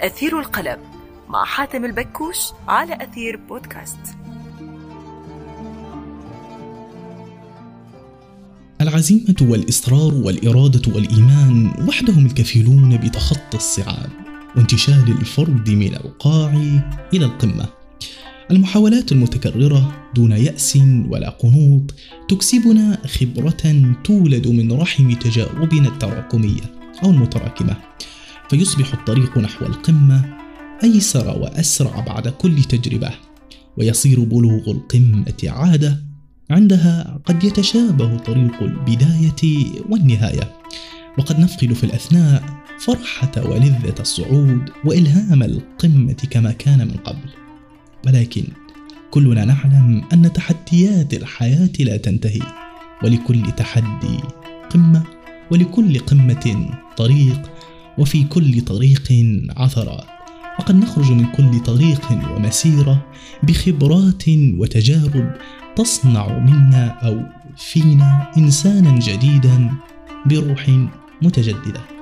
أثير القلم مع حاتم البكوش على أثير بودكاست. العزيمة والإصرار والإرادة والإيمان وحدهم الكفيلون بتخطي الصعاب وانتشال الفرد من القاع إلى القمة. المحاولات المتكررة دون يأس ولا قنوط تكسبنا خبرة تولد من رحم تجاربنا التراكمية أو المتراكمة. فيصبح الطريق نحو القمة أيسر وأسرع بعد كل تجربة ويصير بلوغ القمة عادة. عندها قد يتشابه طريق البداية والنهاية. وقد نفقد في الأثناء فرحة ولذة الصعود وإلهام القمة كما كان من قبل. ولكن كلنا نعلم أن تحديات الحياة لا تنتهي. ولكل تحدي قمة ولكل قمة طريق. وفي كل طريق عثرات. وقد نخرج من كل طريق ومسيرة بخبرات وتجارب تصنع منا أو فينا إنسانا جديدا بروح متجددة.